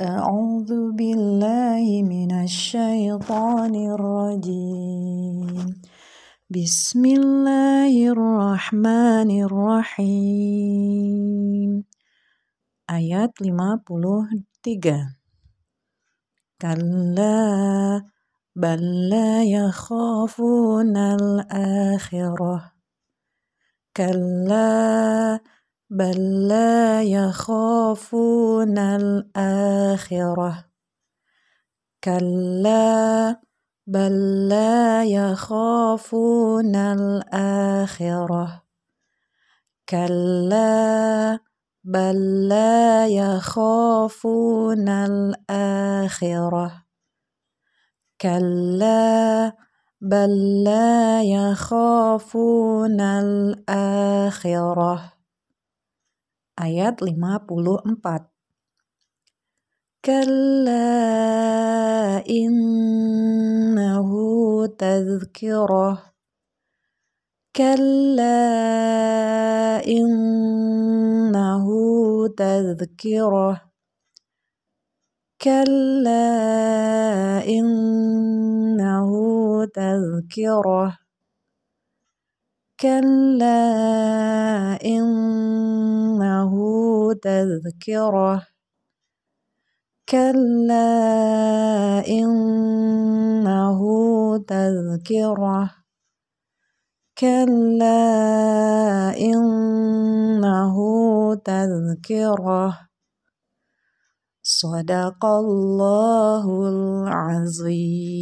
أعوذ بالله من الشيطان الرجيم. بسم الله الرحمن الرحيم. Ayat 53 كلا بل لا يخافون الآخرة. كلا بل لا يخافون الآخرة. كلا بل لا يخافون الآخرة. كلا بل لا يخافون الآخرة. كلا بل لا يخافون الآخرة. Ayat 54 كلا إنه تذكرة كلا إنه تذكرة كلا إنه تذكرة كلا إنه تذكرة كلا إنه تذكرة. كلا إنه تذكرة. صدق الله العظيم.